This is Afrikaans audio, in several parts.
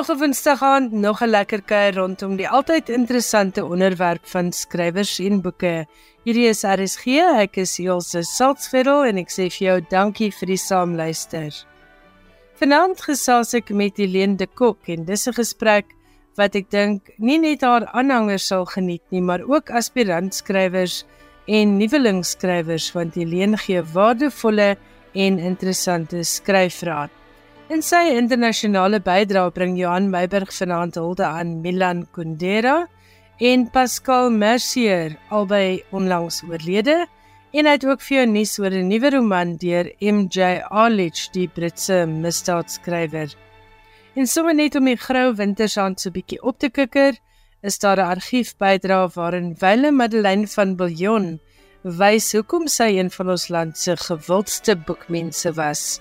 Nog 'n Woensdag aand, nog 'n lekker kuier rondom die altyd interessante onderwerp van skrywers en boeke. Hierdie is RSG. Ek is Elsje Salzveld en ek sê vir jou dankie vir die saamluister. Vanaand gesels ek met Helene de Kok en dis 'n gesprek wat ek dink nie net haar aanhangers sal geniet nie, maar ook aspirant skrywers en nuwelingskrywers want Helene gee waardevolle en interessante skryfraad. In sy internasionale bydrae bring Johan Meiburg vanaand hulde aan Milan Kundera en Pascal Mercier albei onlangs oorlede en hy het ook vir jou nuus oor 'n nuwe roman deur MJ Arlich, die Britse misdaadskrywer. En sommer net om die grou wintersaand so bietjie op te kikker, is daar 'n argiefbydrae waarin Wile Madeleine van Billjon wys hoekom sy een van ons land se gewildste boekmense was.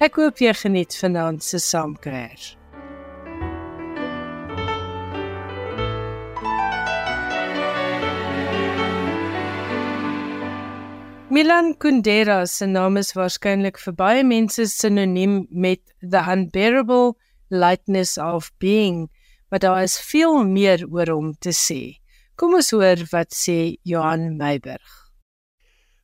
Ek hoop jy geniet vanaand se saamkuier. Milan Kundera se naam is waarskynlik vir baie mense sinoniem met the unbearable lightness of being, maar daar is veel meer oor hom te sê. Kom ons hoor wat sê Johan Meiberg.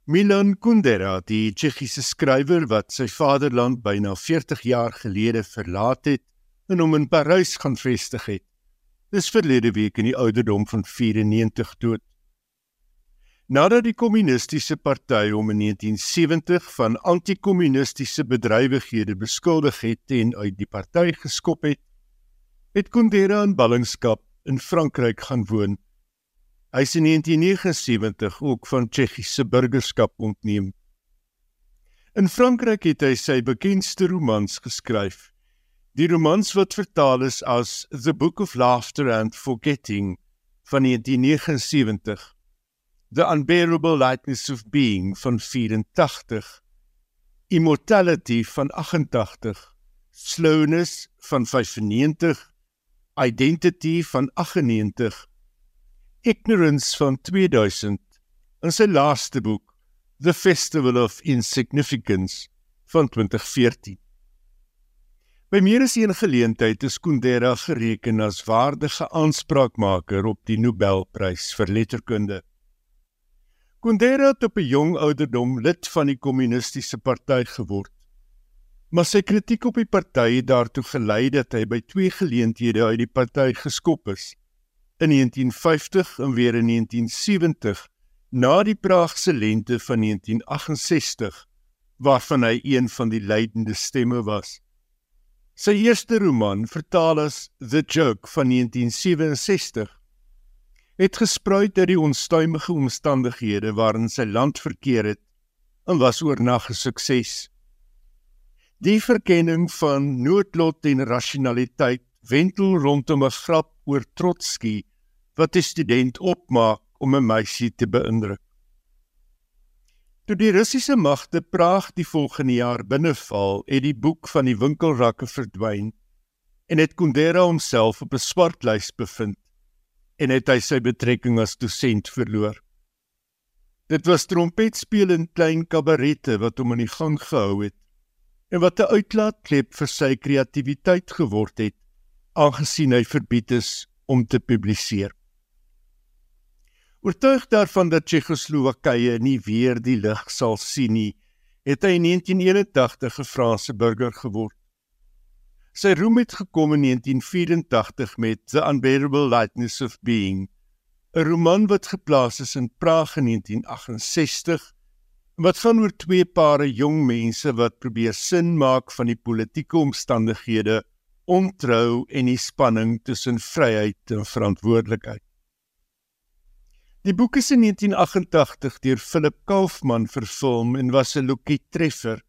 Milan Kundera, die Tsjechiese skrywer wat sy vaderland byna 40 jaar gelede verlaat het en hom in Parys gaan vestig het, is verlede week in die ouderdom van 94 dood. Nadat die kommunistiese party hom in 1970 van anti-kommunistiese bedrywighede beskuldig het en uit die party geskop het, het Kundera in ballingskap in Frankryk gaan woon Hy is in 1979 ook van Tsjechiese burgerskap ontneem. In Frankryk het hy sy bekendste romans geskryf. Die romans wat vertaal is as The Book of Laughter and Forgetting van 1979, The Unbearable Lightness of Being van 84, Immortality van 88, Slowness van 95, Identity van 98 Ignorance van 2000 in sy laaste boek The Festival of Insignificance van 2014. By meer as een geleentheid is Kundera gereken as waardige aanspraakmaker op die Nobelprys vir letterkunde. Kundera het op 'n jong ouderdom lid van die kommunistiese party geword. Maar sy kritiek op die party het daartoe gelei dat hy by twee geleenthede uit die party geskop is in 1950 en weer in 1970 na die Praagse lente van 1968 waarvan hy een van die leidende stemme was. Sy eerste roman, vertaal as The Joke van 1967, het gespruit uit die onstuimige omstandighede waarin sy land verkeer het en was oornag 'n sukses. Die verkenning van noodlot en rationaliteit wentel rondom 'n grap oor Trotsky wat 'n student opmaak om 'n meisie te beïndruk. Toe die Russiese magte Praag die volgende jaar binneval, het die boek van die winkelrakke verdwyn en het Kundera homself op 'n swartlys bevind en het hy sy betrekking as dosent verloor. Dit was trompetspeel in klein kabarette wat hom in die gang gehou het en wat 'n uitlaatklep vir sy kreatiwiteit geword het aangesien hy verbied is om te publiseer. Oortuig daarvan dat Tsjechoslowakye nie weer die lig sal sien nie, het hy in 1981 'n Franse burger geword. Sy roem het gekom in 1984 met The Unbearable Lightness of Being, 'n roman wat geplaas is in Praag in 1968 wat gaan oor twee pare jong mense wat probeer sin maak van die politieke omstandighede ontrou en die spanning tussen vryheid en verantwoordelikheid. Die boek is in 1988 deur Philip Kaufman vervilm en was 'n lokie treffer.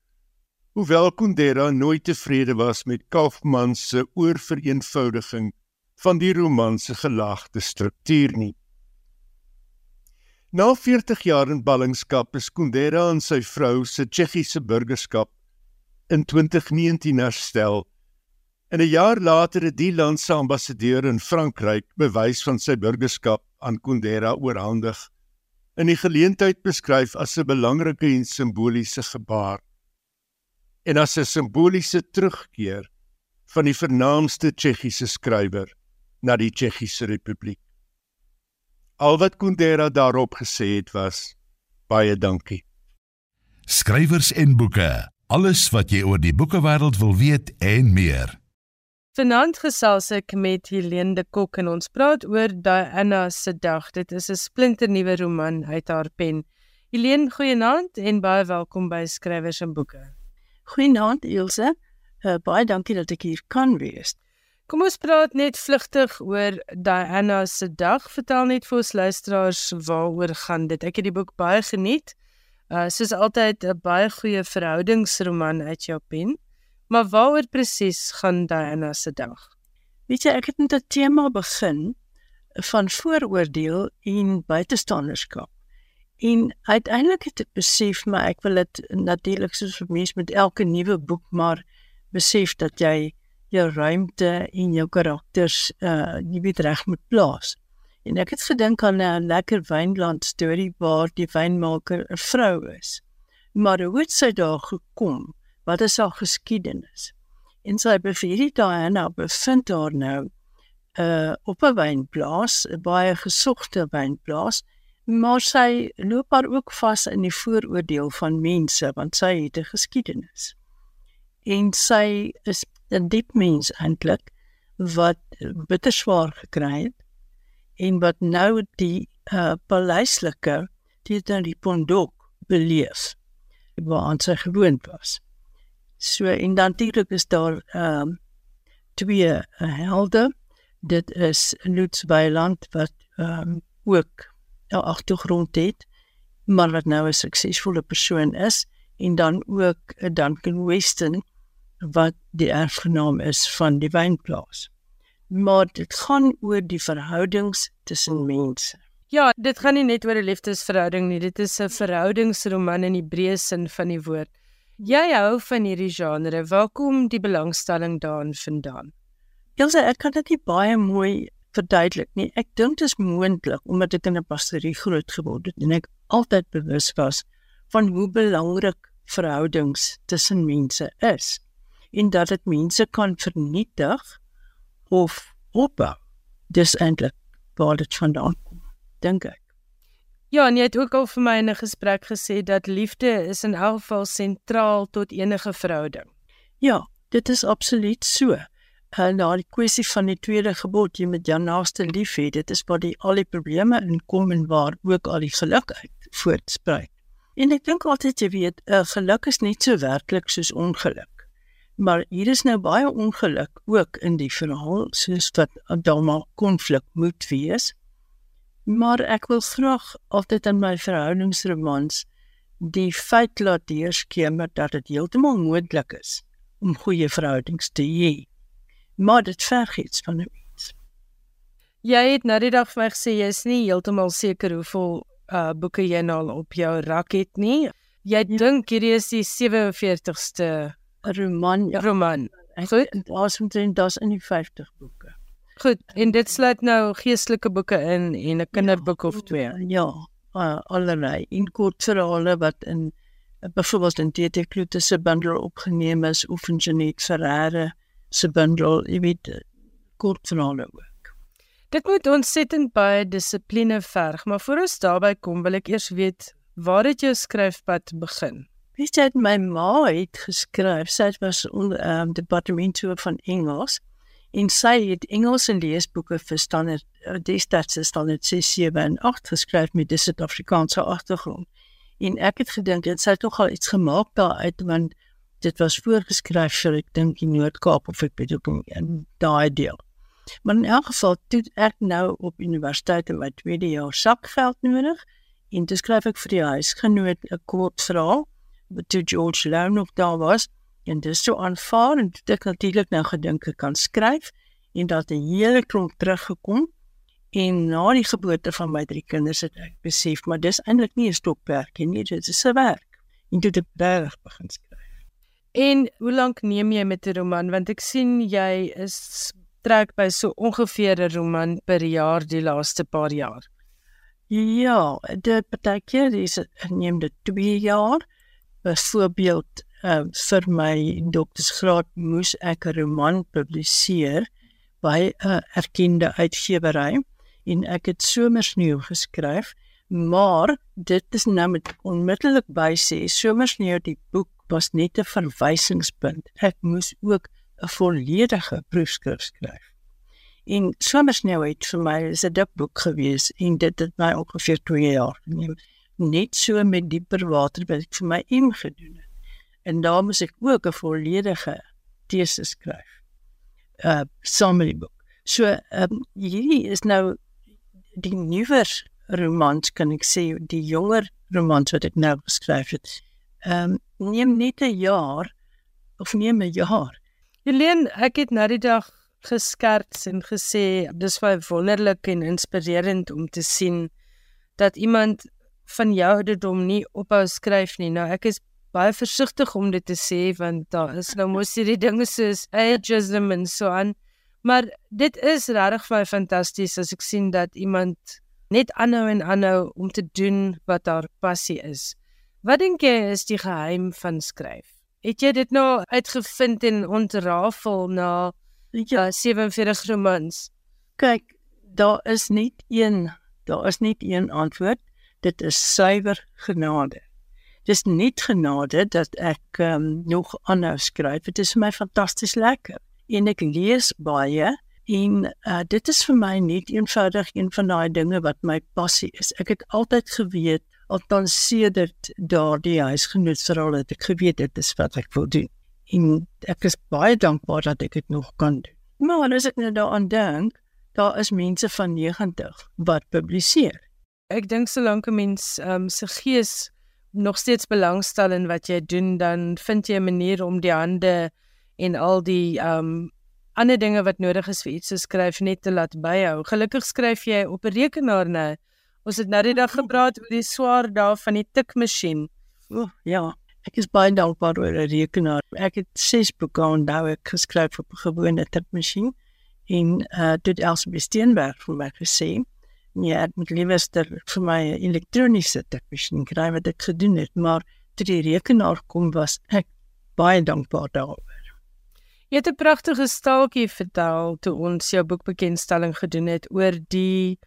Hoewel Kundera nooit tevrede was met Kaufman se oorvereenvoudiging van die roman se gelaagde struktuur nie. Na 40 jaar in ballingskap is Kundera en sy vrou se Tsjechiese burgerskap in 2019 herstel En 'n jaar later het die land se ambassadeur in Frankryk bewys van sy burgerskap aan Kundera oorhandig. In die geleentheid beskryf as 'n belangrike en simboliese gebaar. En as 'n simboliese terugkeer van die vernaamste Tsjechiese skrywer na die Tsjechiese Republiek. Al wat Kundera daarop gesê het was baie dankie. Skrywers en boeke, alles wat jy oor die boekewêreld wil weet en meer. Vanaand gesels ek met Helene de Kok en ons praat oor Diana se dag. Dit is 'n splinternuwe roman uit haar pen. Helene, goeienaand en baie welkom by Skrywers en Boeke. Goeienaand Ilse. Uh, baie dankie dat ek hier kan wees. Kom ons praat net vlugtig oor Diana se dag. Vertel net vir ons luisteraars waaroor gaan dit. Ek het die boek baie geniet. Uh soos altyd 'n baie goeie verhoudingsroman uit jou pen. Maar waaroor presies gaan Diana se dag? Weet jy, ek het met 'n tema begin van vooroordeel en buitestanderskap. En uiteindelik het ek besef maar ek wil dit natuurlik soos vir mense met elke nuwe boek maar besef dat jy jou ruimte en jou karakters uh jy weet reg moet plaas. En ek het gedink aan 'n lekker wynland storie waar die wynmaker 'n vrou is. Maar hoe het sy daar gekom? Wat is haar geskiedenis? En sy bevind Diana bevind haar nou uh op 'n wynplaas, 'n baie gesogte wynplaas, maar sy loop haar ook vas in die vooroordeel van mense want sy het 'n geskiedenis. En sy is 'n diep mens eintlik wat bitter swaar gekry het en wat nou die uh, paleislike die dan die pondok beleef waar aan sy gewoond was. So en dan natuurlik is daar ehm um, twee uh, helde. Dit is Lutz Weiland wat ehm um, ook 'n agtergrond het, maar wat nou 'n suksesvolle persoon is en dan ook uh, Duncan Weston wat die erfgenaam is van die wynplaas. Maar dit gaan oor die verhoudings tussen mense. Ja, dit gaan nie net oor 'n liefdesverhouding nie, dit is 'n verhoudingsroman in die breë sin van die woord. Jy hou van hierdie genre. Waar kom die belangstelling daarin vandaan? Elsa, ek kan dit nie baie mooi verduidelik nie. Ek dink dit is moontlik omdat ek in 'n pastorie groot geword het en ek altyd bewus was van hoe belangrik verhoudings tussen mense is en dat dit mense kan vernietig of opbou. Dis eintlik waar dit vandaan kom, dink ek. Ja, en jy het ook al vir my in 'n gesprek gesê dat liefde is in elk geval sentraal tot enige verhouding. Ja, dit is absoluut so. En nou die kwessie van die tweede gebod, jy moet jou naaste lief hê, dit is waar die al die probleme inkom en waar ook al die geluk uit voortspruit. En ek dink altyd jy weet, 'n geluk is net so werklik soos ongeluk. Maar hier is nou baie ongeluk ook in die verhaal, soos wat Adama konflik moet wees. Maar ek wil graag altyd in my verhoudingsromans die feit laat deurskemer dat dit heeltemal moontlik is om goeie verhoudings te hê. Maar dit verg iets van 'n mens. Jy het nou die dag vir my gesê jy is nie heeltemal seker hoeveel uh boeke jy nou op jou rak het nie. Jy ja. dink hierdie is die 47ste 'n roman, ja. roman. Goed, daar's omtrent daar's in die 50 boeke. Goed, en dit sluit nou geestelike boeke in en 'n kinderboek ja, of twee. Ja, uh, allerlei in kortverhale wat in byvoorbeeld in TT Klute se bundel opgeneem is, oefen Janet Ferreira se bundel, jy weet, kortverhale ook. Dit moet ontsettend baie dissipline verg, maar voor ons daarby kom, wil ek eers weet waar het jou skryfpad begin? Weet jy, my ma het geskryf, sy was onder um, departementshoof van Engels en sy het Engelse leesboeke vir standaard uh, destyds standaard 6, 7 en 8 geskryf met 'n Suid-Afrikaanse agtergrond. En ek het gedink dit sou tog al iets gemaak daaruit want dit was voorgeskryf vir ek dink in Noord-Kaap of ek bedoel in daai deel. Maar in elk geval toe ek nou op universiteit in my tweede jaar sakgeld nodig en toe skryf ek vir die huisgenoot 'n kort verhaal toe George Lowe nog daar was en dis so aanvaar en dit natuurlik nou gedink ek kan skryf en dat 'n hele klomp teruggekom en na die geboorte van my drie kinders het ek besef maar dis eintlik nie 'n stokperdjie nie dit is 'n werk en toe het ek begin skryf. En hoe lank neem jy met 'n roman want ek sien jy is trek by so ongeveer 'n roman per jaar die laaste paar jaar. Ja, dit beteken dis neem dit 2 jaar byvoorbeeld uh, vir my doktorsgraad moes ek 'n roman publiseer by 'n erkende uitgewery en ek het Somersneeu geskryf, maar dit is nou met onmiddellik by sê Somersneeu die boek was net 'n verwysingspunt. Ek moes ook 'n volledige proefskrif skryf. En Somersneeu het vir my is 'n dik boek gewees en dit het my ongeveer 2 jaar geneem. Net so met dieper water wat ek vir my M gedoen het. En daar moes ek ook 'n volledige tesis skryf. Uh saam met die boek. So um, hierdie is nou die nuwer romans kan ek sê die jonger romans wat ek nou geskryf het. Ehm um, neem net 'n jaar of neem 'n jaar. Helene, ek het nou die dag geskerts en gesê dis baie wonderlik en inspirerend om te sien dat iemand van jou ouderdom nie ophou skryf nie. Nou ek is baie versigtig om dit te sê want daar is nou mos hierdie dinge soos ageism en so aan. Maar dit is regtig baie fantasties as ek sien dat iemand net aanhou en aanhou om te doen wat haar passie is. Wat dink jy is die geheim van skryf? Het jy dit nou uitgevind en ontrafel na ja 47 romans? Kyk, daar is net een, daar is net een antwoord. Dit is suiwer genade. Dis net genade dat ek um, nog aanhou skryf. Dit is vir my fantasties lekker. En ek lees baie en uh, dit is vir my net eenvoudig een van daai dinge wat my passie is. Ek het altyd geweet althans sedert daardie huisgenootverhaal het ek geweet dit is wat ek wil doen. En ek is baie dankbaar dat ek dit nog kan doen. Maar as ek nou daaraan dink, daar is mense van 90 wat publiseer. Ek dink solank 'n mens ehm um, se gees nog steeds belangstel in wat jy doen, dan vind jy 'n manier om die hande en al die um, ander dinge wat nodig is vir iets te skryf net te laat byhou. Gelukkig skryf jy op 'n rekenaar nou. Ons het nou die dag gepraat oor die swaar dae van die tikmasjien. O, oh, ja. Ek is baie dankbaar oor 'n rekenaar. Ek het 6 boeke onthou ek geskryf op 'n gewone tikmasjien en uh dit Elsbeth Steenberg vir my gesê ja, ek moet liewer vir my elektroniese tikmasjien kry wat ek gedoen het, maar toe die rekenaar kom was ek baie dankbaar daaroor. Jy het 'n pragtige staaltjie vertel toe ons jou boekbekendstelling gedoen het oor die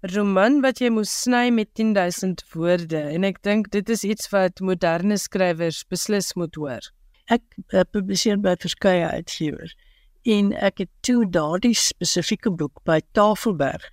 roman wat jy moes sny met 10000 woorde en ek dink dit is iets wat moderne skrywers beslis moet hoor. Ek uh, publiseer by verskeie uitgewers en ek het toe daardie spesifieke boek by Tafelberg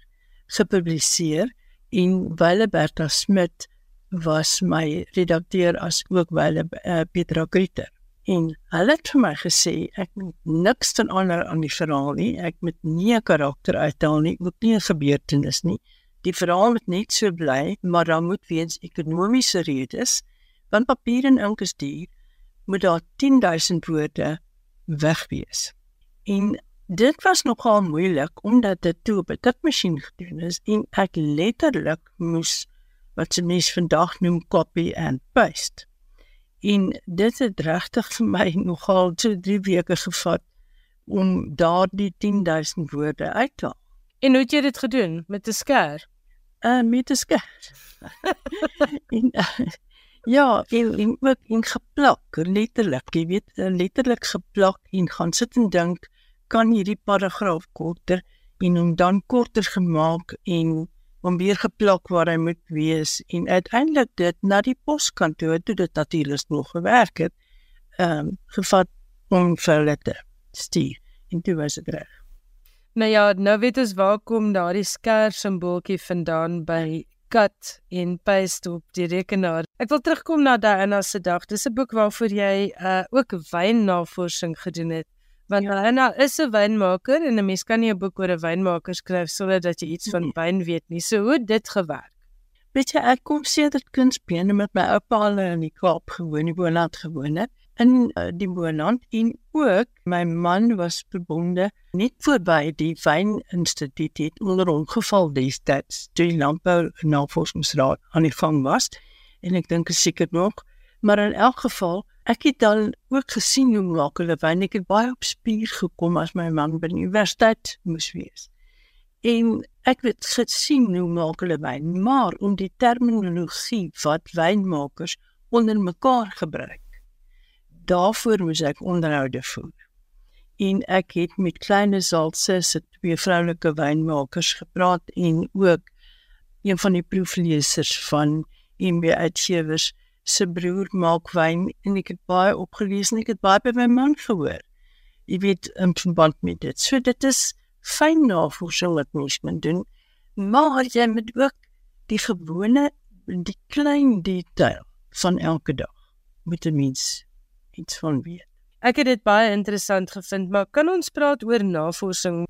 gepubliseer en Wile Bertha Smit was my redakteur as ook Wile uh, Petra Grieter. En hulle het vir my gesê ek moet niks van ander aan die verhaal nie. Ek moet nie 'n karakter uithaal nie, ook nie 'n gebeurtenis nie. Die verhaal moet net so bly, maar dan moet weens ekonomiese redes, want papier en ink is duur, moet daar 10000 woorde weg wees. En Dit was nogal moeilik omdat dit toe op 'n tikmasjien gedoen is en ek letterlik moes wat se mens vandag noem copy and paste. En dit het regtig vir my nogal so 3 weke gevat om daardie 10000 woorde uit te haal. En hoe het jy dit gedoen met 'n skêr? Uh met 'n skêr. en uh, ja, en, en ook in geplak, letterlik, jy weet, letterlik geplak en gaan sit en dink kan hierdie paragraaf korter en hom dan korter gemaak en hom weer geplak waar hy moet wees en uiteindelik dit na die poskantoor toe dit natuurlik nog gewerk het ehm um, gevat om vir hulle te stuur en toe was dit reg. Nou ja, nou weet ons waar kom daardie skêr simbooltjie vandaan by cut en paste op die rekenaar. Ek wil terugkom na Diana se dag. Dis 'n boek waarvoor jy uh ook wynnavorsing gedoen het want ja. Anna is 'n wynmaker en 'n mens kan nie 'n boek oor 'n wynmaker skryf sonder dat jy iets van nee. wyn weet nie. So hoe dit gewerk? Weet jy, ek kom sedert kunstbene met my oupa al in die Kaap gewoon, in Boland gewoon het in uh, die Boland en ook my man was verbonde net voorby die Wyn Instituut het onder ongeval destyds toe die landbou navorsingsraad aan die gang was en ek dink seker nog maar in elk geval Ek het dan ook gesien hoe maak hulle wyn. Ek het baie op spier gekom as my man by die universiteit moes wees. En ek het gesien hoe maak hulle wyn, maar om die terminologie wat wynmakers onder mekaar gebruik. daarvoor moes ek onderhoude voer. En ek het met kleine Zaltse se twee vroulike wynmakers gepraat en ook een van die proefleesers van MB Uitgewers se broer maak wyn en ek het baie opgelees en ek het baie by my man gehoor. Jy weet in verband met dit. So dit is fyn navorsing wat mens moet doen. Maar jy moet ook die gewone die klein detail van elke dag moet 'n mens iets van weet. Ek het dit baie interessant gevind, maar kan ons praat oor navorsing?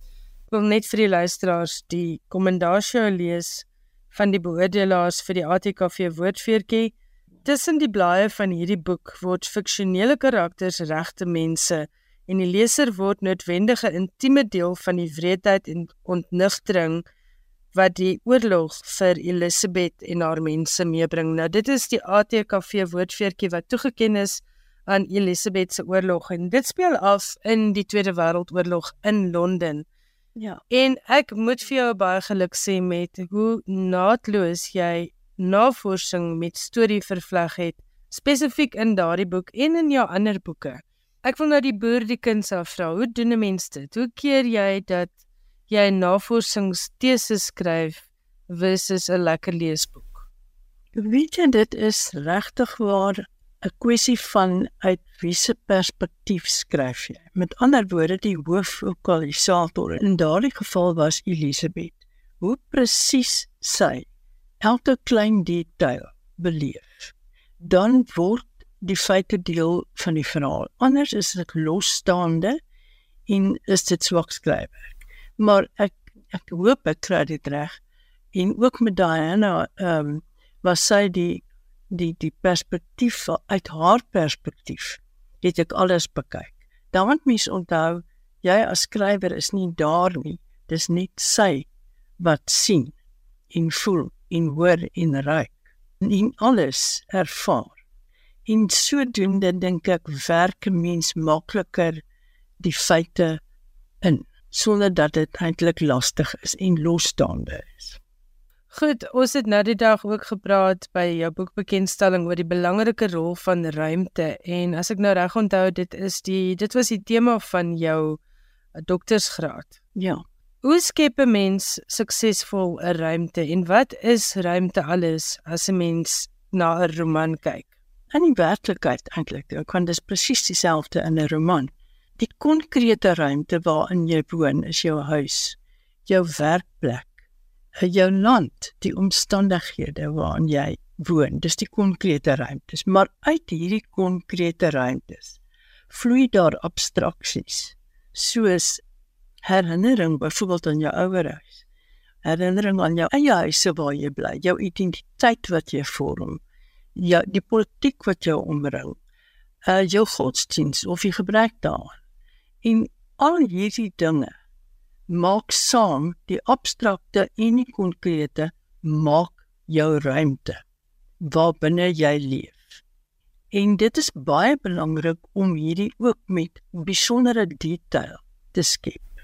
Ek wil net vir die luisteraars die kommendasie lees van die beoordelaars vir die ATKV woordfeertjie. Tussen die blaaie van hierdie boek word fiksionele karakters regte mense en die leser word noodwendige intieme deel van die wreedheid en ontnigtering wat die oorlog vir Elisabeth en haar mense meebring. Nou dit is die ATKV woordfeertjie wat toegeken is aan Elisabeth se oorlog en dit speel af in die Tweede Wêreldoorlog in Londen. Ja. En ek moet vir jou baie geluk sê met hoe naatloos jy navorsing met storie vervleg het spesifiek in daardie boek en in jou ander boeke. Ek wil nou die boer die kuns afvra. Hoe doen 'n mens dit? Hoe keer jy dat jy 'n navorsingsthesis skryf versus 'n lekker leesboek? Weet jy dit is regtig waar 'n kwessie van uit wiese perspektief skryf jy. Met ander woorde, die hoofvokalisator in daardie geval was Elisabeth. Hoe presies sy elke klein detail beleef, dan word die feite deel van die verhaal. Anders is dit losstaande en is dit swak skryfwerk maar ek ek hoop ek kry dit reg en ook met Diana ehm um, was sy die die die perspektief uit haar perspektief het ek alles bekyk. Dan moet mens onthou jy as skrywer is nie daar nie. Dis net sy wat sien en voel en hoor en ruik en alles ervaar. En sodoende dink ek werk 'n mens makliker die feite in sonder dat dit eintlik lastig is en losstaande is. Goed, ons het nou die dag ook gepraat by jou boekbekendstelling oor die belangrike rol van ruimte en as ek nou reg onthou dit is die dit was die tema van jou doktorsgraad. Ja. Hoe skep 'n mens suksesvol 'n ruimte en wat is ruimte alles as 'n mens na 'n roman kyk? In die werklikheid eintlik, ek kan dis presies dieselfde in 'n roman. Die konkrete ruimte waarin jy woon is jou huis, jou werkplek, jou land, die omstandighede waarin jy woon. Dis die konkrete ruimtes, maar uit hierdie konkrete ruimtes vloei daar abstraksies soos herinnering byvoorbeeld aan jou ouerhuis. Herinnering aan jou eie huis waar jy bly, jou identiteit wat jy vorm, jou die politiek wat jou omring, uh jou godsdiens of jy gebruik daaraan. En al hierdie dinge maak saam die abstrakte en die konkrete maak jou ruimte waarbinne jy leef. En dit is baie belangrik om hierdie ook met besondere detail te skep.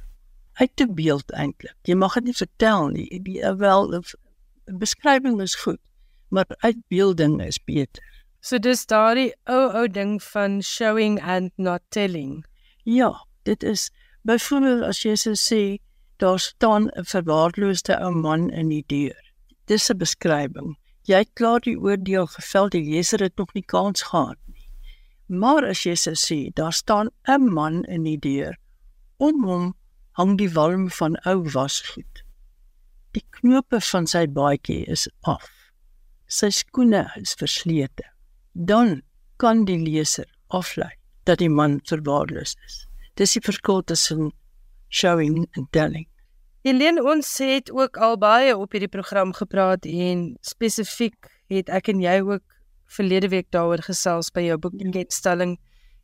Uit te beeld eintlik. Jy mag dit nie vertel nie. Die wel beskrywing is goed, maar uitbeelding is beter. So dis daardie ou ou ding van showing and not telling. Ja, dit is byvoorbeeld as jy sou sê daar staan 'n verwaarloosde ou man in die deur. Dis 'n beskrywing. Jy het klaar die oordeel gevel, die leser het nog nie kans gehad nie. Maar as jy sou sê daar staan 'n man in die deur, om hom hang die walm van ou wasgoed. Die knope van sy baadjie is af. Sy skoene is verslete. Dan kan die leser aflei dat die man verwaarloos is. Dis die verskil tussen showing en telling. Helene ons het ook al baie op hierdie program gepraat en spesifiek het ek en jy ook verlede week daaroor gesels by jou boekingstelling.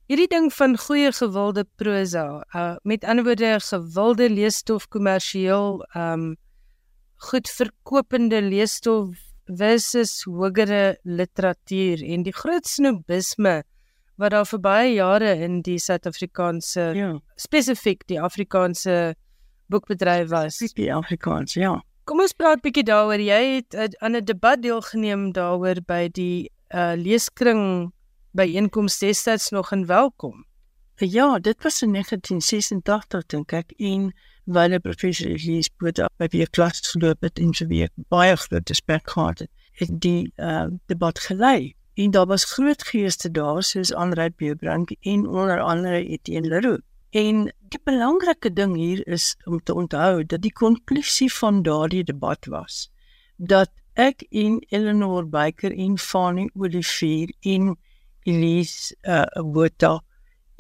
Hierdie ding van goeie gewilde prosa, uh, met ander woorde gewilde leesstof kommersieel, um goed verkopende leesstof versus hogere literatuur en die groot snobisme wat daar vir baie jare in die Suid-Afrikaanse ja. spesifiek die Afrikaanse boekbedryf was. Die Afrikaans, ja. Kom ons praat bietjie daaroor. Jy het uh, aan 'n debat deelgeneem daaroor by die uh, leeskring byeenkoms destyds nog in welkom. Ja, dit was in 1986 dink ek en wanneer professor Elise Botha by die klas geloop het en weer baie groot gesprek gehad het, het die uh, debat gelei. En daar was groot geeste daar soos Andre Beubrand en onder andere Etienne Leroux. En die belangrike ding hier is om te onthou dat die konklusie van daardie debat was dat ek en Eleanor Baker en Fanny Olivier en Elise uh, Botha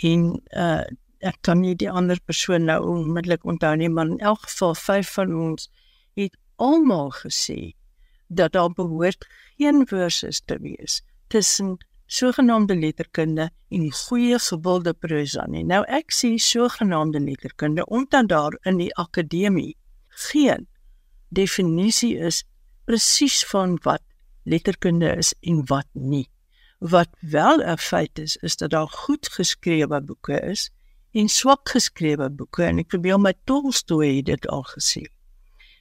en uh, ek kan nie die ander persoon nou onmiddellik onthou nie, maar in elk geval vyf van ons het almal gesê dat daar behoort geen versus te wees tussen sogenaamde letterkunde en goeie gewilde prosa nie. Nou ek sê sogenaamde letterkunde omdat daar in die akademie geen definisie is presies van wat letterkunde is en wat nie. Wat wel 'n feit is, is dat daar goed geskrewe boeke is en swak geskrewe boeke en ek probeer my Tolstoy dit al gesê.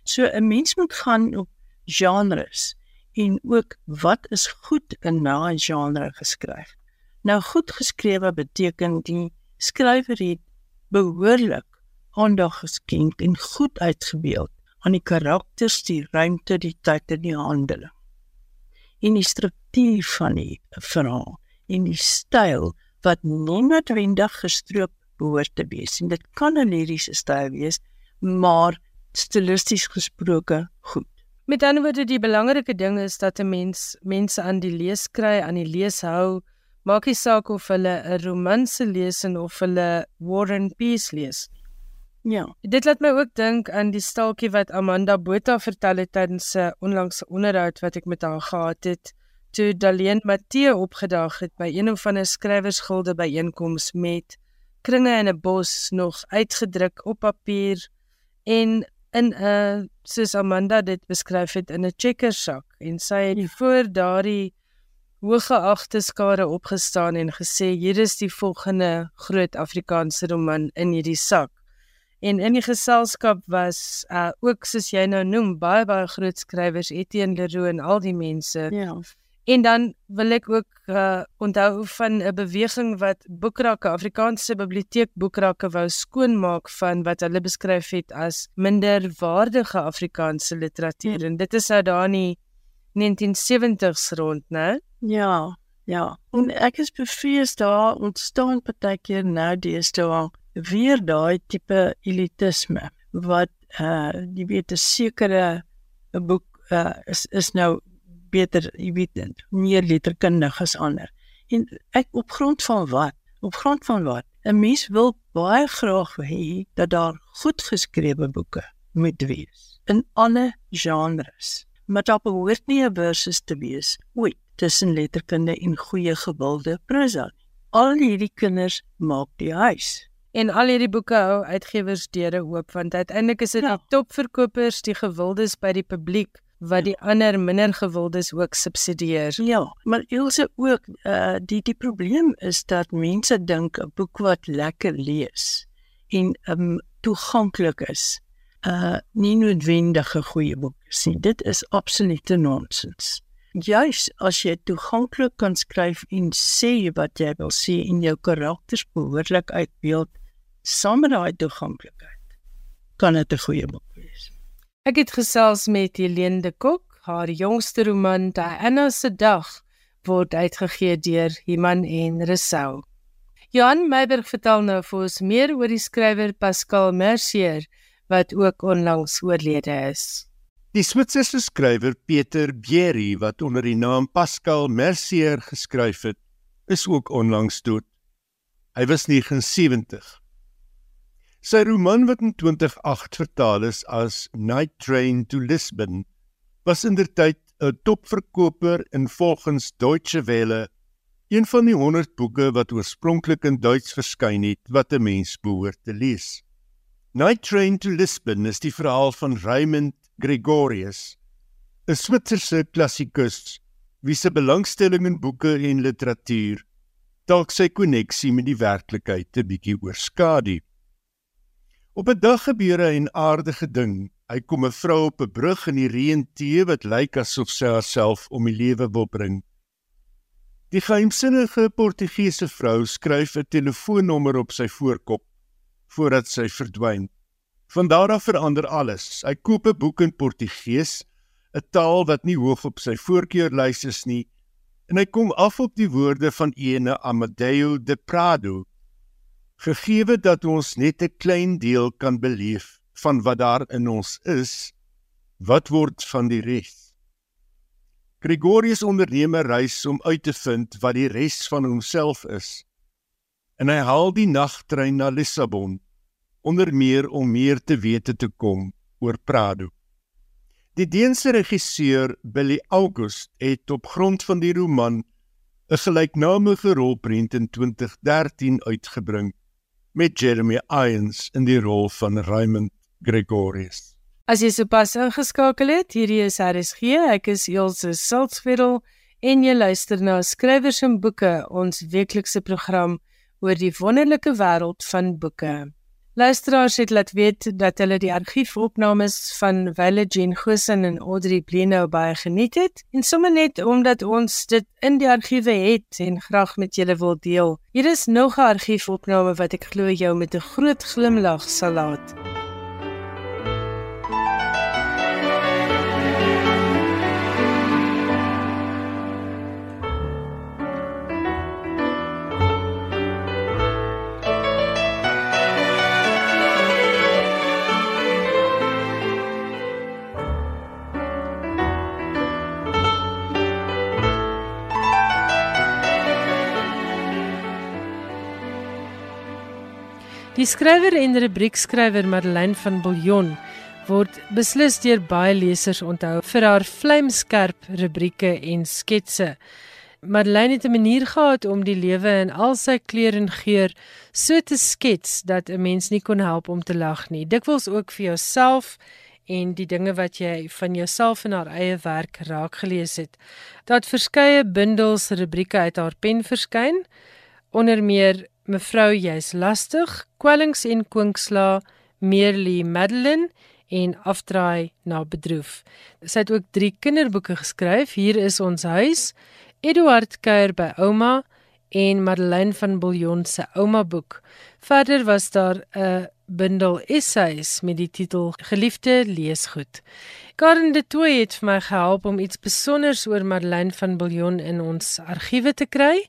So 'n mens moet gaan op genres en ook wat is goed in daai genre geskryf. Nou goed geskrewe beteken die skrywer het behoorlik aandag geskenk en goed uitgebeeld aan die karakters, die ruimte, die tyd en die handeling. En die struktuur van die verhaal en die styl wat nie noodwendig gestroop behoort te wees. En dit kan 'n liriese styl wees, maar stilisties gesproke goed. Met ander woorde, die belangrike ding is dat 'n mens mense aan die lees kry, aan die lees hou. Maak nie saak of hulle 'n romanse lees of hulle War and Peace lees. Ja. Dit laat my ook dink aan die staaltjie wat Amanda Botha vertel het tydens 'n onlangse onderhoud wat ek met haar gehad het toe Daleen Matthee opgedaag het by een of ander skrywersgilde byeenkoms met kringe in 'n bos nog uitgedruk op papier en in 'n soos Amanda dit beskryf het in 'n checkersak en sy het ja. voor daardie hoëgeagte skare opgestaan en gesê hier is die volgende groot Afrikaanse roman in hierdie sak. En in die geselskap was uh ook soos jy nou noem baie baie groot skrywers Etienne Leroux en al die mense. Ja. En dan wil ek ook uh, onthou van 'n beweging wat boekrakke Afrikaanse biblioteek boekrakke wou skoonmaak van wat hulle beskryf het as minderwaardige Afrikaanse literatuur ja. en dit is nou daar in 1970s rond, né? Ja, ja. En ek is bevrees daar ontstaan partykeer nou deesdae weer daai tipe elitisme wat uh jy weet 'n sekere 'n boek uh, is is nou beter, jy weet, meer letterkundig as ander. En ek op grond van wat? Op grond van wat? 'n Mens wil baie graag hê dat daar goed geskrewe boeke moet wees in alle genres. Maar daar behoort nie 'n versus te wees ooit tussen letterkunde en goeie gewilde prosa. Al hierdie kinders maak die huis en al hierdie boeke hou uitgewers deure oop want uiteindelik is dit ja. die topverkopers, die gewildes by die publiek wat die ander minder gewildes ook subsidieer. Ja, maar Ilse ook uh die die probleem is dat mense dink 'n boek wat lekker lees en um toeganklik is, uh nie noodwendig 'n goeie boek is nie. Dit is absolute nonsens. Juis as jy toeganklik kan skryf en sê wat jy wil sê en jou karakters behoorlik uitbeeld, saam met daai toeganklikheid, kan dit 'n goeie boek wees. Ek het gesels met Helene de Kok. Haar jongste roman, Diana se dag, word uitgegee deur Iman en Resou. Johan Meiberg vertel nou vir ons meer oor die skrywer Pascal Mercier wat ook onlangs oorlede is. Die Switserse skrywer Peter Bierry wat onder die naam Pascal Mercier geskryf het, is ook onlangs dood. Hy was 79. Sy roman wat in 2008 vertaal is as Night Train to Lisbon was indertyd 'n topverkoper in volgens Deutsche Welle een van die 100 boeke wat oorspronklik in Duits verskyn het wat 'n mens behoort te lees. Night Train to Lisbon is die verhaal van Raymond Gregorius, 'n Switserse klassikus wie se belangstelling in boeke en literatuur dalk sy koneksie met die werklikheid 'n bietjie oorskadu. Op 'n dag gebeur 'n aardige ding. Hy kom 'n vrou op 'n brug in die reën tee wat lyk asof sy haarself om die lewe wil bring. Die geheimsinnige Portugese vrou skryf 'n telefoonnommer op sy voorkop voordat sy verdwyn. Van daar af verander alles. Hy koop 'n boek in Portugees, 'n taal wat nie hoog op sy voorkeurlys is nie, en hy kom af op die woorde van ene Amadeu de Prado. Gegeewe dat ons net 'n klein deel kan beleef van wat daar in ons is, wat word van die res? Gregorius onderneem 'n reis om uit te vind wat die res van homself is. En hy haal die nagtrein na Lissabon onder meer om meer te wete te kom oor Prado. Die Deense regisseur Billy August het op grond van die roman 'n gelyknamige rolprent in 2013 uitgebring met Jeremy Irons in die rol van Raymond Gregorius. As jy sopas ingeskakel het, hierdie is RSG. Ek is Elsje Siltsveld en jy luister na Skrywers en Boeke, ons weeklikse program oor die wonderlike wêreld van boeke. Luisteraars het laat weet dat hulle die argiefopnames van Welle Jean Gosen en Audrey Blenow baie geniet het en sommer net omdat ons dit in die argiewe het en graag met julle wil deel. Hier is nog 'n argiefopname wat ek glo jou met 'n groot glimlag sal laat. Die skrywer en rubriekskrywer Madeleine van Billjon word beslis deur baie lesers onthou vir haar vlamskerp rubrieke en sketse. Madeleine het 'n manier gehad om die lewe in al sy kleur en geur so te skets dat 'n mens nie kon help om te lag nie. Dikwels ook vir jouself en die dinge wat jy van jouself en haar eie werk raak gelees het. Dat verskeie bundels rubrieke uit haar pen verskyn onder meer mevrou jy's lastig, kwellings en kwinksla, Merely Madeline en afdraai na bedroef. Sy het ook 3 kinderboeke geskryf. Hier is ons huis, Eduard kuier by ouma en Madeleine van Billjon se ouma boek. Verder was daar 'n bundel essays met die titel Geliefde leesgoed. Karen de Tooy het vir my gehelp om iets spesiaals oor Madeleine van Billjon in ons argiewe te kry.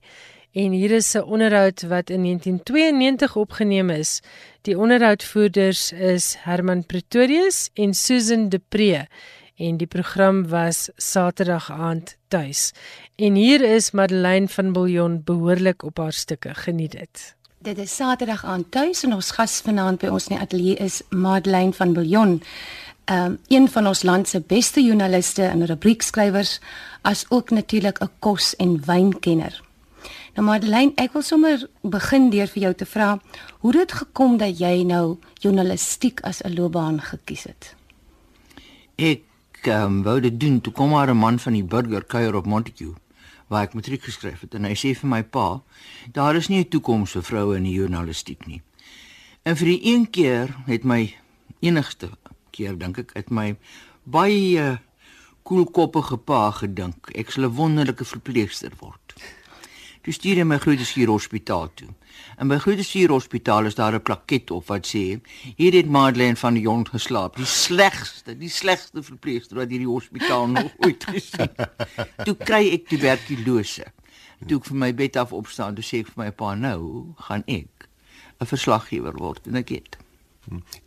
En hier is 'n onderhoud wat in 1992 opgeneem is. Die onderhoudvoerders is Herman Pretorius en Susan Depree en die program was Saterdag aand tuis. En hier is Madeleine van Billjon behoorlik op haar stukke. Geniet dit. Dit is Saterdag aand tuis en ons gas vanaand by ons in die ateljee is Madeleine van Billjon. Um een van ons land se beste joernaliste en rubriekskrywers as ook natuurlik 'n kos- en wynkenner. Nou Madeleine, ek wil sommer begin deur vir jou te vra hoe dit gekom dat jy nou journalistiek as 'n loopbaan gekies het. Ek um, wou dit doen toe kom maar 'n man van die burger kuier op Montague waar ek matriek geskryf het en hy sê vir my pa, daar is nie 'n toekoms vir vroue in die journalistiek nie. En vir die een keer het my enigste keer dink ek het my baie koelkoppige pa gedink ek sal 'n wonderlike verpleegster word. Toe stuur hy my Grootesvuur Hospitaal toe. En by Grootesvuur Hospitaal is daar 'n plaket op wat sê: "Hier het Madeleine van die Jong geslaap, die slegste, die slegste verpleegster wat hierdie hospitaal nog ooit gesien het." Toe kry ek tuberkulose. Toe ek vir my bed af opstaan, toe sê ek vir my pa: "Nou gaan ek 'n verslaggewer word." En ek het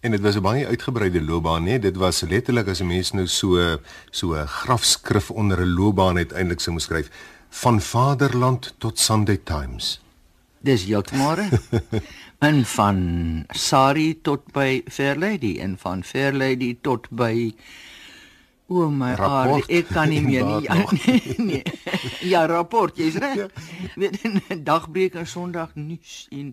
En dit was 'n baie uitgebreide loopbaan, nee, dit was letterlik as 'n mens nou so so 'n grafskrif onder 'n loopbaan uiteindelik sou skryf van Vaderland tot Sunday Times. Dis heeltemal. en van Sari tot by Fairlady en van Fairlady tot by O oh my aard, ek kan nie meer nie. Ja, nee, nee. ja, rapport, jy's reg. Weet ja. dagbreek en Sondag nuus en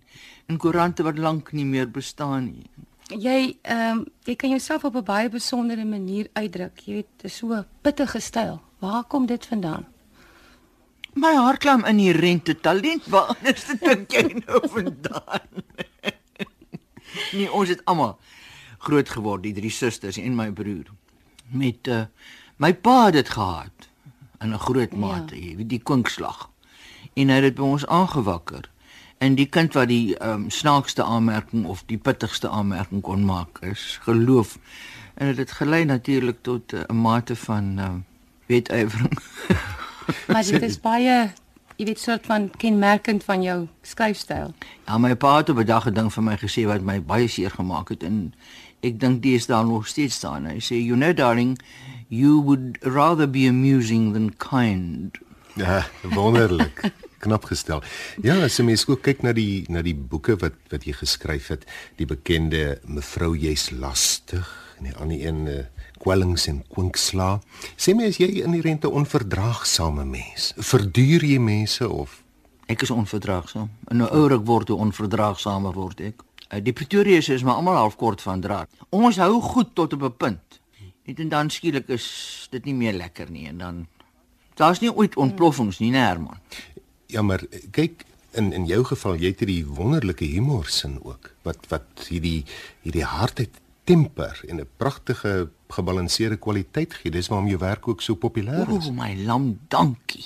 en koerante wat lank nie meer bestaan nie. Jy ehm um, jy kan jouself op 'n baie besondere manier uitdruk. Jy weet, so 'n pittige styl. Waar kom dit vandaan? My hart klam in die rente talent waar anders dink jy nou vandaan? nee, ons het almal groot geword, die drie susters en my broer. Met uh, my pa het dit gehad in 'n groot ja. mate, jy weet die kwinkslag. en hy het dit by ons aangewakker. En die kind wat die ehm um, snaakste aanmerking of die pittigste aanmerking kon maak is geloof. En dit het gelei natuurlik tot eh, 'n uh, mate van ehm uh, wetywering. Maar dit is baie jy weet soort van kenmerkend van jou skryfstyl. Ja, my pa het op 'n dag 'n ding vir my gesê wat my baie seer gemaak het en ek dink dit is daar nog steeds staan. Hy sê you know darling, you would rather be amusing than kind. Ja, wonderlik. Knap gestel. Ja, as jy mens ook kyk na die na die boeke wat wat jy geskryf het, die bekende Mevrou jy's lastig en die ander een uh, kwellings en kwinksla. Sê my as jy in die rente onverdraagsame mens. Verduur jy mense of ek is onverdraagsaam. En nou ouer ek word, hoe onverdraagsamer word ek. Uh, die Pretorius is maar almal half kort van draad. Ons hou goed tot op 'n punt. Net en dan skielik is dit nie meer lekker nie en dan daar's nie ooit ontploffings nie, nee Herman. Ja, maar kyk in in jou geval jy het hierdie wonderlike humor sin ook wat wat hierdie hierdie hardheid temper en 'n pragtige gebalanseerde kwaliteit gee. Dis waarom jou werk ook so populêr is. O, my lam, dankie.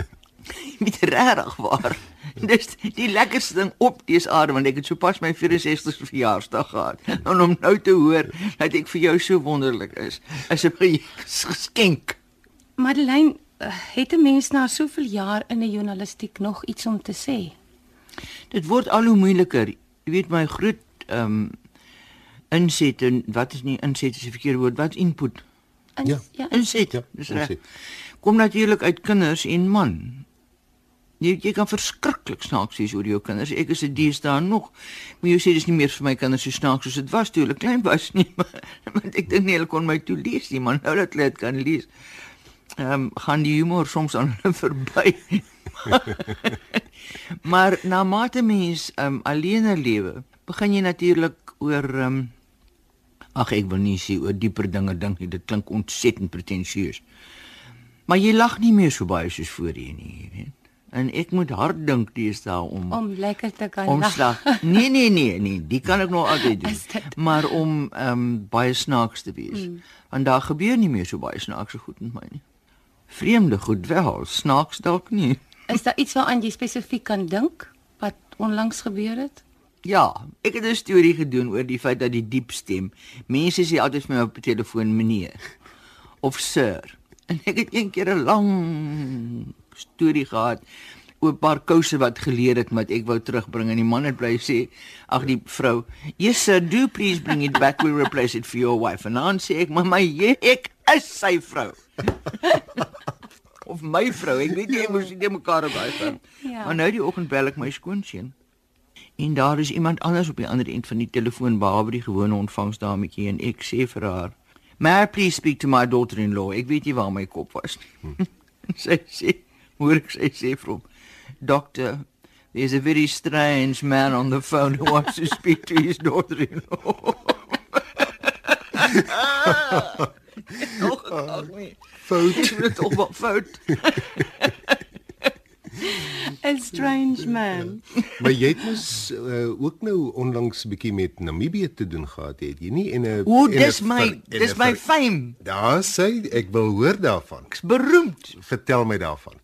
Met regtig waar. Dis die lekkerste ding op dese aarde want ek het sopas my 64ste verjaarsdag gehad. En om nou te hoor dat ek vir jou so wonderlik is, is 'n geskenk. Madeleine, het 'n mens na soveel jaar in 'n journalistiek nog iets om te sê? Dit word al hoe moeiliker. Jy weet my groot ehm um, inset en wat is nie inset is die verkeerde woord, wat input? In, Ja. ja Inset. Ja, Dis reg. Kom natuurlik uit kinders en man. Jy jy kan verskriklik snaaks wees oor jou kinders. Ek is 'n deesdae nog. Maar jy sê dis nie meer vir my kinders so snaaks soos dit was toe hulle klein was nie. Maar, want ek dink nie hulle kon my toe lees nie, maar nou dat hulle dit kan lees. Ehm um, gaan die humor soms aan hulle verby. maar na mate mens ehm um, alleen lewe, begin jy natuurlik oor ehm um, ag ek wil nie sê oor dieper dinge dink nie. Dit klink ontsettend pretensieus. Maar jy lag nie meer so baie soos voorheen nie, jy weet. En ek moet hard dink deesdae om om lekker te kan omslag. Nee nee nee nee, die kan ek nog altyd doen. Dit? Maar om ehm um, baie snaaks te wees. Mm. Want daar gebeur nie meer so baie snaakse goed met my nie. Vreemde goed wel, snaaks dalk nie. Is daar iets waaraan jy spesifiek kan dink wat onlangs gebeur het? Ja, ek het 'n storie gedoen oor die feit dat die diep stem. Mense sê altyd vir my op die telefoon meneer of sir. En ek het een keer 'n lang storie gehad oor 'n paar kouse wat geleer het wat ek wou terugbring en die man het bly sê, ag die vrou, "Yes sir, do please bring it back. We'll replace it for your wife." En dan sê ek, "Maar my jy, ek is sy vrou." of my vrou, ek weet nie ek moes dit mekaar op daai van. Ja. Maar nou die oggend bel ek my skoonseun en daar is iemand anders op die ander end van die telefoon behalwe die gewone ontvangsdametjie en ek sê vir haar May I please speak to my daughter-in-law? Ek weet nie waar my kop was nie. sy sê, hoor ek sy sê vir hom, Doctor, there's a very strange man on the phone who wants to speak to his daughter-in-law. Nog ag nee. Fout. Dit is tog wat fout. 'n Strange man. Maar jy het mos uh, ook nou onlangs 'n bietjie met Namibië te doen gehad, het jy nie? En 'n O, dis my dis my fame. Daar sê ek wil hoor daarvan. Ek's beroemd. Vertel my daarvan.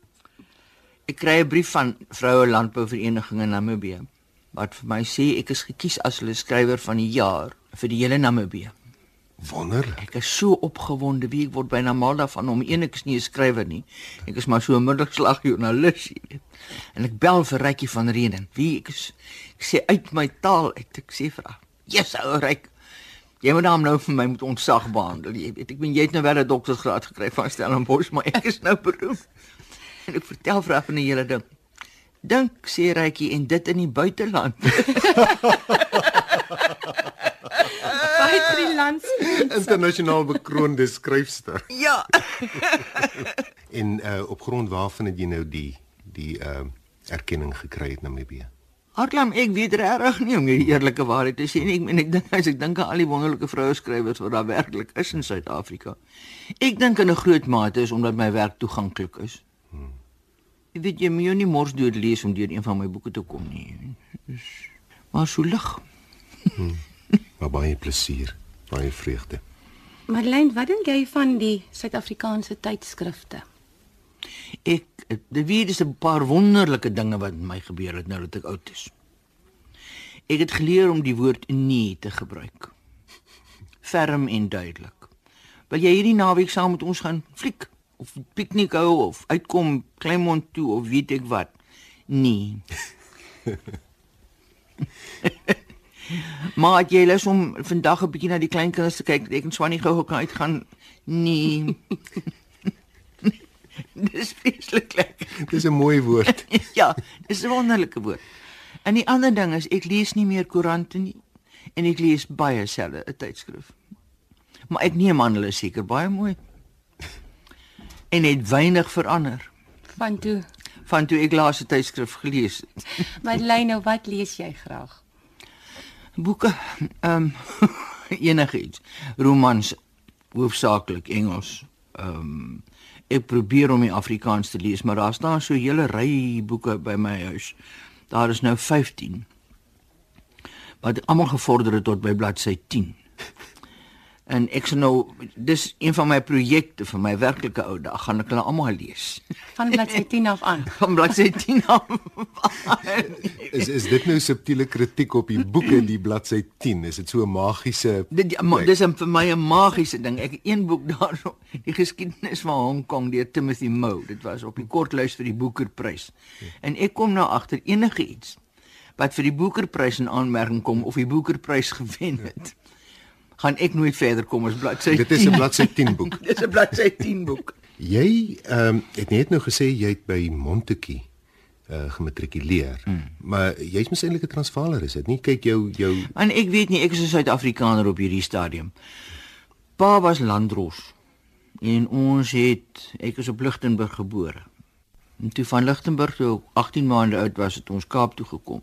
Ek kry 'n brief van vroue landbouvereniging in Namibië wat vir my sê ek is gekies as hulle skrywer van die jaar vir die hele Namibië. Wonderlik. Ek is so opgewonde, wie ek word byna mal daarvan om is nie 'n skrywer nie. Ek is maar so 'n middagslag joernalis, jy weet. En ek bel vir Rykie van Renen. Wie ek is ek sê uit my taal uit. Ek sê vir haar, "Jesus, ou Ryk, jy moet hom nou vir my moet ontsag behandel. Jy weet, ek bedoel jy het nou wel 'n doktorsgraad gekry van Stellenbosch, maar ek is nou beroemd." En ek vertel vir haar van die hele ding. Dink sê Rykie en dit in die buiteland. Die landskap. Internasionaal bekroonde skryfster. ja. En uh, op grond waarvan het jy nou die die uh, erkenning gekry het Namibië? Hartlam, ek weet regtig nie om die eerlike waarheid te sê nie. Ek meen ek dink as ek dink aan al die wonderlike vroue skrywers wat daar werklik is in Suid-Afrika. Ek dink in 'n groot mate is omdat my werk toeganklik is. Hmm. Jy weet jy moet jou nie mors dood lees om deur een van my boeke te kom nie. Dis maar so lig. Maar baie plesier, baie vreugde. Madeleine, wat dink jy van die Suid-Afrikaanse tydskrifte? Ek dit weet is 'n paar wonderlike dinge wat met my gebeur het nou dat ek oud is. Ek het geleer om die woord nee te gebruik. Ferm en duidelik. Wil jy hierdie naweek saam met ons gaan fliek of piknik hou of uitkom Kleinmond toe of weet ek wat? Nee. maar jy lus om vandag 'n bietjie na die kleinkinders te kyk. Ek en Swanie gou kan uitgaan. Nee. dis vreeslik lekker. Dis 'n mooi woord. ja, dis 'n wonderlike woord. En die ander ding is ek lees nie meer koerante nie en ek lees baie selde 'n tydskrif. Maar ek neem aan hulle seker baie mooi. En het weinig verander Van toe. van toe ek laas 'n tydskrif gelees het. Madeleine, nou wat lees jy graag? Boeke, ehm um, enigiets. Romans hoofsaaklik Engels. Ehm um, ek probeer om die Afrikaans te lees, maar daar staan so 'n hele ry boeke by my huis. Daar is nou 15. Wat almal gevorder het tot by bladsy 10. En ek sê nou dis een van my projekte vir my werklike ou dag gaan ek hulle almal lees. Van bladsy 10 af aan. Van bladsy 10 af. Is is dit nou subtiele kritiek op die boeke die bladsy 10? Is dit so 'n magiese Dit ja, maar dis 'n vir my 'n magiese ding. Ek het een boek daarso, die geskiedenis van Hong Kong deur Timothy Mo. Dit was op die kortlys vir die Booker-prys. En ek kom nou agter enige iets wat vir die Booker-prys in aanmerking kom of die Booker-prys gewen het. Gaan ek nooit verder kom as bladsy. Dit is 'n bladsy 10 boek. Dis 'n bladsy 10 boek. Jy ehm um, het net nou gesê jy het by Montetjie uh gematrikuleer. Mm. Maar jy's mos eintlik 'n Transvaaler, is dit nie? Kyk jou jou En ek weet nie, ek is 'n Suid-Afrikaner op hierdie stadium. Pa was landros. En ons het ek is op Lichtenburg gebore. En toe van Lichtenburg toe ek 18 maande oud was, het ons Kaap toe gekom.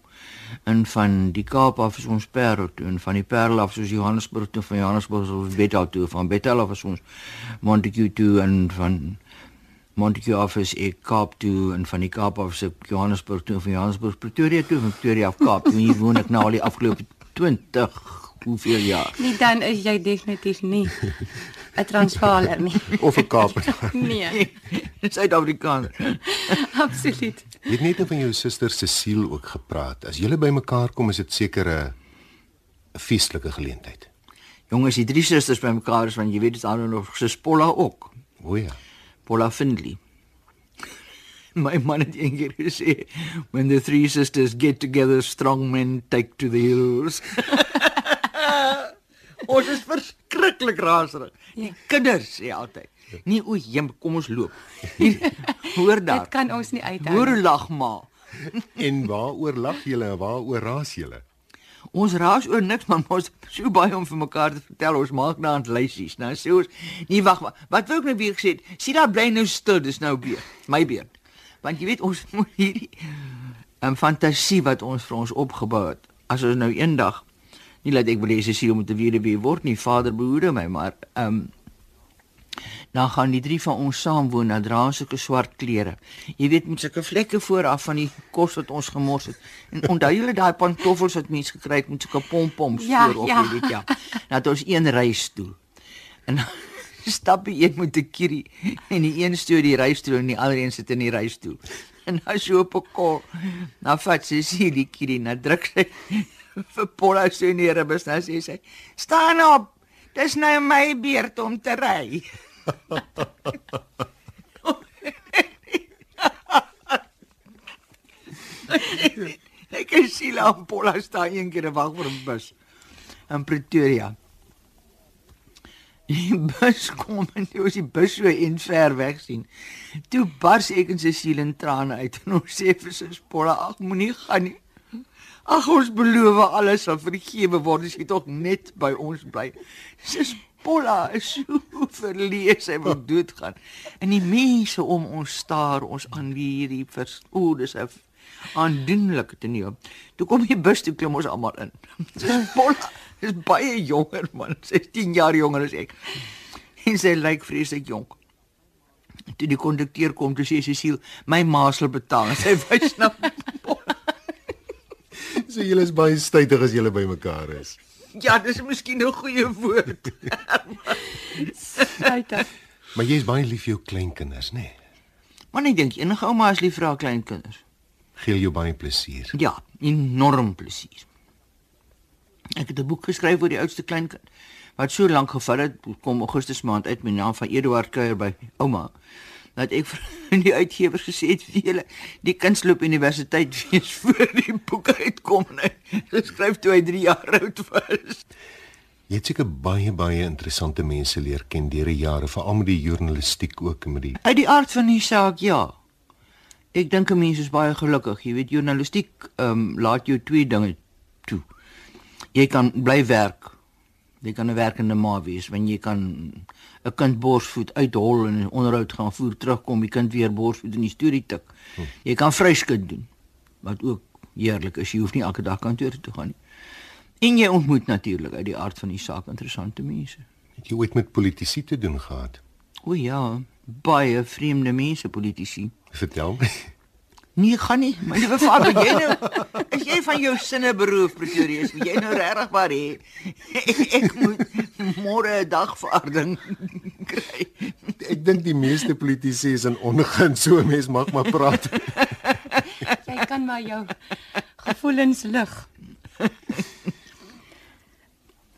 En van die Kaap af is ons Parel toe en van die Parel af is ons Johannesburg toe, van Johannesburg is ons Bethel toe, van Bethel af is ons Montague toe en van Montague af is ek Kaap toe en van die Kaap af is ek Johannesburg toe van Johannesburg Pretoria toe, van Pretoria af Kaap toe. En Hier woon ek nou al die afgelope 20 hoeveel jaar. Nee, dan is jy definitief nie 'n Transvaaler nie. of 'n Kaaper. Nee, Suid-Afrikaner. absoluut. Jy het net nou van jou suster Cecile ook gepraat. As julle bymekaar kom, is dit seker 'n 'n feestelike geleentheid. Jongens, die drie susters bymekaar is want jy weet dit aan nog se Polla ook. O ja. Polla Findley. My man het eendag gesê, when the three sisters get together, strong men take to the hills. ons is verskriklik raserig. Die kinders sê altyd, "Nee, o, jem, kom ons loop." Hoor daar. Dit kan ons nie uithou. Hoor nie. lag maar. En waaroor lag julle en waaroor raas julle? Ons raas oor niks, maar ons so baie om vir mekaar te vertel. Ons maak nou aan lysies. Nou sê ons, nee wag, wa- wat wou ek nou weer gesê het? Sien daar bly nou stil, dis nou beurt. My beurt. Want jy weet ons moet hierdie 'n fantasie wat ons vir ons opgebou het. As ons nou eendag nie laat ek wil hê Cecile moet 'n weduwee word nie, vader behoede my, maar ehm um, dan gaan die drie van ons saam woon, dan dra ons sulke swart klere. Jy weet met sulke vlekke vooraf van die kos wat ons gemors het. En onthou julle daai pantoffels wat mense gekry het met sulke pompoms Ja, voorop, ja. jy weet ja. Nou het ons een reistoel. En stap die een met 'n kierie en die een stoot die reistoel en die ander een sit in die reistoel. En dan so op 'n kol. Nou vat sy sy die kierie na druk sy vir so in die ribbes nou sê sy: "Staan op. Dis nou my beurt om te ry." Ek kan sien aan Paula staan een keer en wag vir 'n bus in Pretoria. Die bus kom en toe is die bus so in ver weg sien. Toe bars ek in sy siel in trane uit en ons sê vir sy Paula, "Ag, moenie gaan nie. Ag, ons beloof alles sal vergewe word as jy tog net by ons bly." Sy Paula is so verlees sy wil doodgaan. En die mense om ons staar ons aan hierdie vers o, dis 'n aandoenlike toneel. Toe kom die bus toe klim ons almal in. Dis Paula, dis baie jonger man, sy is 10 jaar jonger as ek. En sy lyk vreeslik jonk. Toe die kondukteur kom, toe sê Cecile, "My ma sal betaal." En Sy wys na So julle is baie stytig as julle bymekaar is. Ja, dis miskien 'n goeie woord. Spytig. Maar jy's baie lief vir jou kleinkinders, nê? Nee? Maar ek dink enige ouma is lief vir haar kleinkinders. Gee jou baie plesier. Ja, enorm plesier. Ek het 'n boek geskryf oor die oudste kleinkind wat so lank gevat het, kom Augustus maand uit met naam van Eduard Kuier by ouma. Dat ek vir die uitgewers gesê het vir julle die kunstloop universiteit wees voor die boek uitkom en hy geskryf toe hy 3 jaar oud was. Jy het seker baie baie interessante mense leer ken deur die jare, veral met die journalistiek ook en met die Uit die aard van die saak, ja. Ek dink 'n mens is baie gelukkig. Jy weet journalistiek ehm um, laat jou twee dinge toe. Jy kan bly werk. Jy kan 'n werkende ma wees wanneer jy kan 'n kind borsvoed uithol en onderhoud gaan voer, terugkom, die kind weer borsvoed en die storie tik. Jy kan vryskut doen wat ook heerlik is. Jy hoef nie elke dag kantoor toe te gaan nie. En jy ontmoet natuurlik uit die aard van die saak interessante mense. het jy ooit met politici te doen gehad? O ja, baie vreemde mense politici. Vertel. Nee, gaan nie. My liewe vader, jy nou is jy van jou sinne beroof Pretoria? Is jy nou regtig maar hê? Ek moet môre 'n dagvaarding kry. Ek dink die meeste politici is in ongun, so 'n mens mag maar praat. Jy kan maar jou gevoelens lig.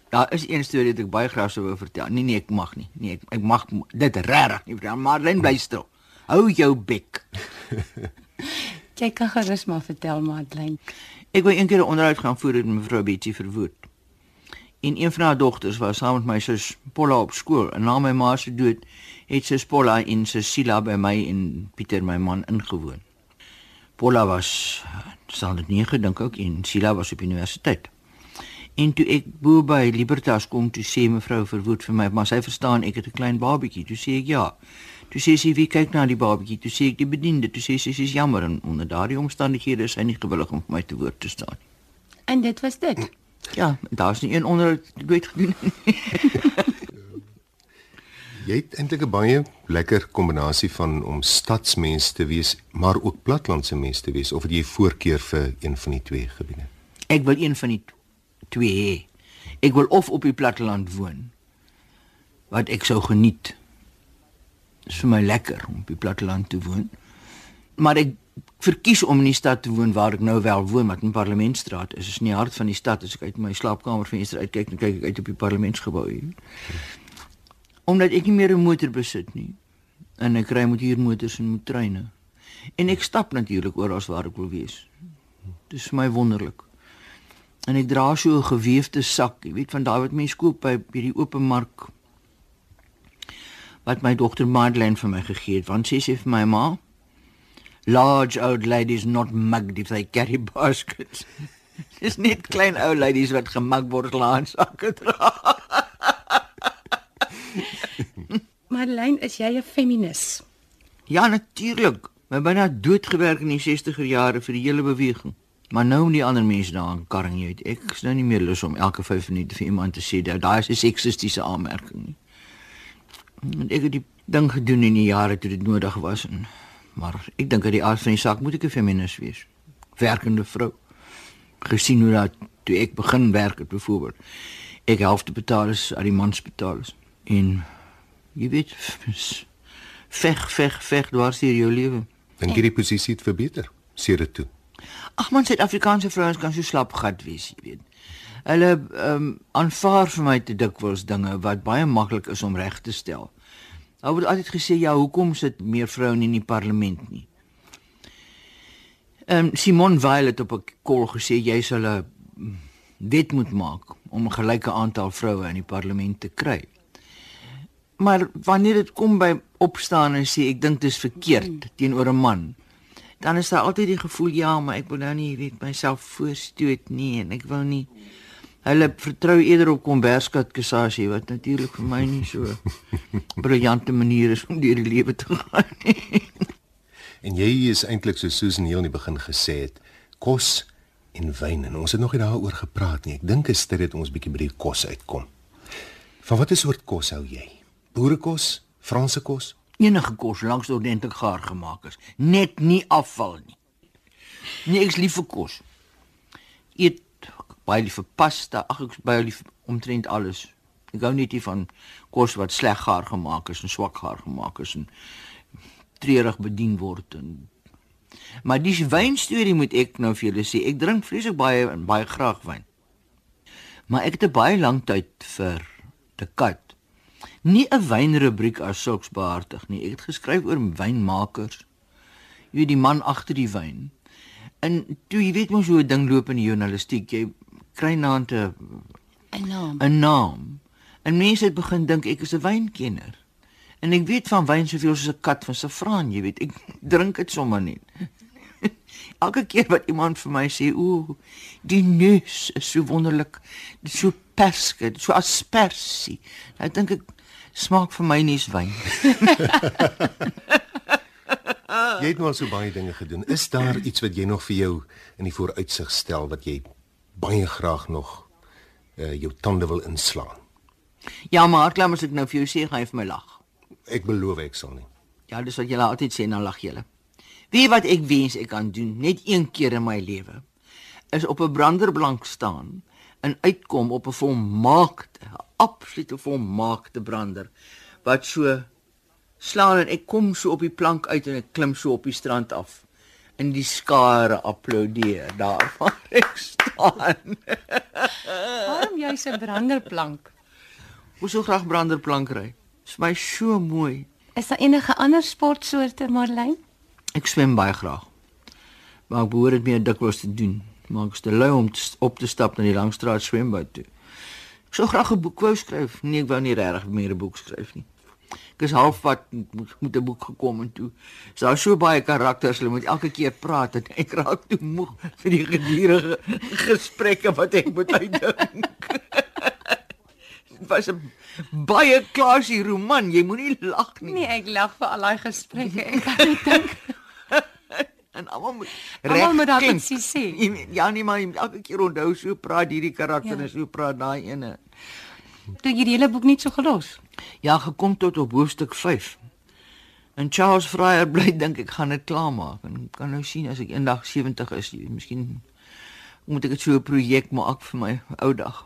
Daar is een storie wat ek baie graag sou wou vertel. Nee nee, ek mag nie. Nee, ek, ek mag dit regtig nie vertel. Maar Len bly stil. Hou jou bek. Jy kan gerus maar vertel, Madeleine. Ek wou eendag 'n onderhoud gaan voer met mevrou Betty Verwoerd. En een van haar dogters was saam met my sus Polla op skool. En na my ma se dood het sus Polla en Sila by my en Pieter my man ingewoon. Polla was sal dit nie gedink ook en Sila was op universiteit. En toe ek bo by Libertas kom toe sê mevrou Verwoerd vir my, maar sy verstaan ek het 'n klein babatjie. Toe sê ek ja. Toe sê sy wie kyk na die babatjie? Toe sê ek die bediende. Toe sê sy sy is jammer en onder daardie omstandighede is sy nie gewillig om vir my te woord te staan nie. En dit was dit. Ja, daar's nie een onderhoud nooit gedoen nie. Jy het eintlik 'n baie lekker kombinasie van om stadsmens te wees, maar ook platlandse mens te wees of het jy voorkeur vir een van die twee gebiede? Ek wil een van die twee hê. Ek wil of op die platteland woon wat ek sou geniet. Is vir my lekker om op die platteland te woon. Maar ek verkies om in die stad te woon waar ek nou wel woon, wat in Parlementstraat is. Dit is nie hart van die stad as ek uit my slaapkamervenster uitkyk, dan kyk ek uit op die parlementsgebou hier. Omdat ek nie meer 'n motor besit nie. En ek ry met huurmotors en met treine. En ek stap natuurlik oral waar ek wil wees. Dit is vir my wonderlik. En ek dra so 'n geweefde sak, jy weet van daai wat mense koop by by die openmark wat my dogter Madeleine vir my gegee het, want sy sê vir my ma, large old ladies not mugged if they carry baskets. Dis net klein ou ladies wat gemag word laan sakke dra. Madeleine, is jy 'n feminis? Ja, natuurlik. My byna doodgewerk in die 60er jare vir die hele beweging. Maar nou om die ander mense daar aan karring uit. Ek is nou nie meer lus om elke 5 minute vir iemand te sê dat daai is 'n seksistiese aanmerking nie. Want ek het die ding gedoen in die jare toe dit nodig was en maar ek dink uit die aard van die saak moet ek 'n feminis wees. Werkende vrou. Gesien hoe dat toe ek begin werk het byvoorbeeld. Ek helfte betaal is aan die mans betaal is. En jy weet veg veg veg dwars deur jou lewe. Dink jy die posisie het verbeter? Sê dit toe. Ag man, Suid-Afrikaanse vrouens kan so slap gat wees, jy weet. Hulle ehm um, aanvaar vir my te dikwels dinge wat baie maklik is om reg te stel. Daar word altyd gesê ja, hoekom sit meer vroue in die parlement nie? Ehm um, Simon Weil het op 'n kol gesê jy sal 'n wet moet maak om 'n gelyke aantal vroue in die parlement te kry. Maar wanneer dit kom by opstaan en sê ek dink dit is verkeerd teenoor 'n man, dan is daar altyd die gevoel ja, maar ek wil nou nie weet myself voorstoot nie en ek wil nie hulle vertrou eerder op Komberskat Kasasie wat natuurlik vir my nie so briljante manier is om deur die lewe te gaan nie. En jy is eintlik so Susan heel in die begin gesê het, kos en wyn en ons het nog nie daaroor gepraat nie. Ek dink dit is tyd dat ons bietjie by die kos uitkom. Van watter soort kos hou jy? Boerekos, Franse kos? Enige kos langs ordentlik gaar gemaak is, net nie afval nie. Nee, ek is lief vir kos. Eet baie lief vir pasta, ag ek baie lief omtrent alles. Ek hou net nie van kos wat sleg gaar gemaak is en swak gaar gemaak is en treurig bedien word en Maar dis wynstorie moet ek nou vir julle sê. Ek drink vreeslik baie baie graag wyn. Maar ek het 'n baie lang tyd vir te kat. Nie 'n wynrubriek as sulks behartig nie. Ek het geskryf oor wynmakers. Jy weet die man agter die wyn. En toe jy weet mos hoe 'n ding loop in die journalistiek, jy kry naant 'n 'n naam. 'n naam. En mense het begin dink ek is 'n wynkenner. En ek weet van wyn soveel soos 'n kat van saffraan, jy weet. Ek drink dit sommer net. Elke keer wat iemand vir my sê, "Ooh, die neus is so wonderlik. Dit is so perske, so aspersie." Dan dink ek smaak vir my nie wyn. Jy het nou al so baie dinge gedoen. Is daar iets wat jy nog vir jou in die vooruitsig stel wat jy baie graag nog uh jou tande wil inslaan? Ja, maar klaar as ek nou vir jou sê, gaan jy vir my lag. Ek beloof ek sal nie. Ja, dis wat julle altyd sê, dan lag julle. Wie wat ek wens ek kan doen net een keer in my lewe is op 'n branderblank staan en uitkom op 'n volmaakte, absolute volmaakte brander wat so slaan en ek kom so op die plank uit en ek klim so op die strand af en die skare apploudeer daar waar ek staan. Waarom jy se branderplank? Hoe so graag branderplank ry. Dis my so mooi. Is daar enige ander sportsoorte, Marlene? Ek swem baie graag. Maar ek behoort dit meer dikwels te doen. Maar ek is te lui om te, op te stap na die Langstraat swembad toe. Ek sou graag 'n boek wou skryf. Nee, ek wou nie regtig meer 'n boek skryf nie. Ek is halfpad met 'n boek gekom en toe. Is daar so baie karakters, hulle moet elke keer praat en ek raak toe moeg vir die gedurende gesprekke wat ek moet uitdink. Dit was 'n baie klasie roman. Jy moenie lag nie. Nee, ek lag vir al daai gesprekke. Ek kan nie dink en almal moet almal moet daar ietsie sê. Ja nee maar elke keer onthou so praat hierdie karakter Ja. en so praat daai ene. Toe jy die hele boek net so gelos. Ja, gekom tot op hoofstuk 5. En Charles Fryer bly dink ek gaan dit klaarmaak en kan nou sien as ek eendag 70 is, miskien moet ek dit so 'n projek maak vir my ou dag.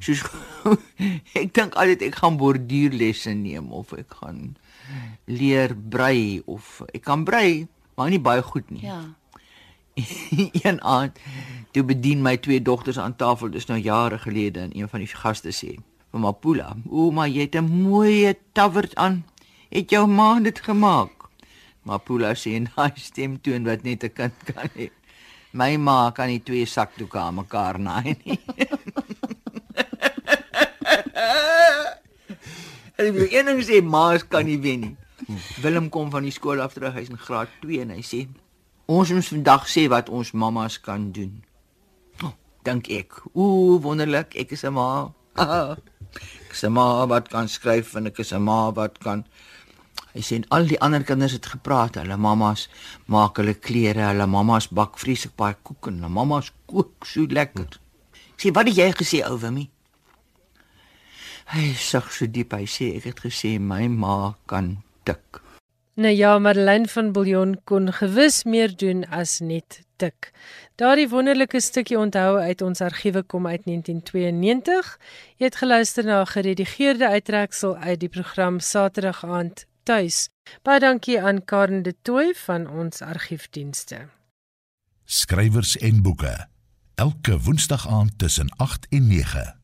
Soos ek dink altyd ek gaan borduurlesse neem of ek gaan leer brei of ek kan brei, maar nie baie goed nie. Ja. een aand toe bedien my twee dogters aan tafel dis nou jare gelede en een van die gaste sê vir Mapula ouma jy het 'n mooi tavert aan. Het jou ma dit gemaak? Mapula sê en daai stemtoon wat net 'n kind kan hê my ma kan nie twee sakdoeke aan mekaar naai nie. En ek wil een ding sê ma's kan nie wen nie. Willem kom van die skool af terug, hy's in graad 2 en hy sê ons moet vandag sê wat ons mammas kan doen. Oh, dink ek. Ooh, wonderlik, ek is 'n ma. ek is 'n ma wat kan skryf en ek is 'n ma wat kan Hy sê en al die ander kinders het gepraat. Hulle mammas maak hulle klere, hulle mammas bak vreeslik baie koek en hulle mammas kook so lekker. Ek sê wat het jy gesê, ou Wimmy? Hy sug so diep. Hy sê ek het gesê my ma kan tik. Nou ja, Madeleine van Billjon kon gewis meer doen as net tik. Daardie wonderlike stukkie onthou uit ons argiewe kom uit 1992. Jy het geluister na 'n geredigeerde uittreksel uit die program Saterdag aand tuis. Baie dankie aan Karen de Tooy van ons argiefdienste. Skrywers en boeke. Elke Woensdag aand tussen 8 en 9.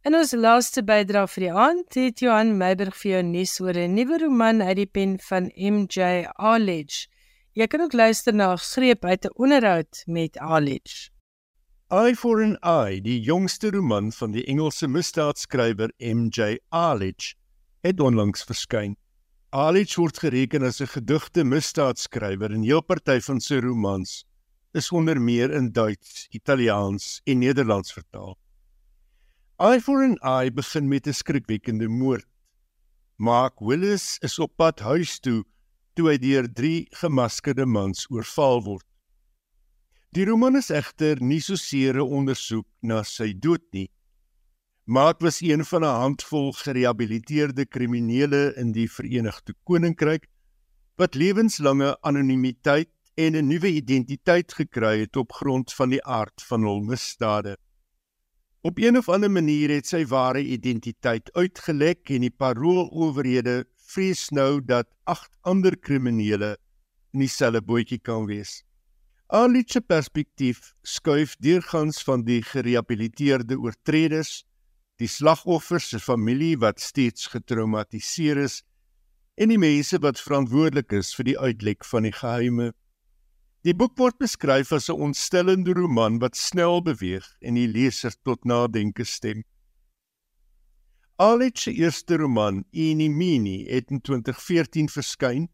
In ons laaste bydrae vir die aand het Johan Meiberg vir jou nuus oor 'n nuwe roman uit die pen van MJ Arledge. Jy kan ook luister na 'n greep uit 'n onderhoud met Arledge. Eye for an Eye, die jongste roman van die Engelse misdaadskrywer MJ Arledge, het onlangs verskyn. Arledge word gereken as 'n gedigte misdaadskrywer en heel party van sy romans is onder meer in Duits, Italiaans en Nederlands vertaal. For an Eye begin met 'n skrikwekkende moord. Mark Willis is op pad huis toe toe hy deur drie gemaskerde mans oorval word. Die roman is egter nie so seer 'n ondersoek na sy dood nie. Mark was een van 'n handvol gerehabiliteerde kriminele in die Verenigde Koninkryk wat lewenslange anonimiteit en 'n nuwe identiteit gekry het op grond van die aard van hul misdade. Op een of ander manier het sy ware identiteit uitgelek en die paroolowerhede vrees nou dat agt ander kriminele in dieselfde bootjie kan wees. Alitse perspektief skuif deurgangs van die gerehabiliteerde oortreders, die slagoffers se familie wat steeds getraumatiseer is en die mense wat verantwoordelik is vir die uitlek van die geheime. Die boek word beskryf as 'n ontstellende roman wat snel beweeg en die leser tot nadenke stem. Alitse eerste roman, Inimini, het in 2014 verskyn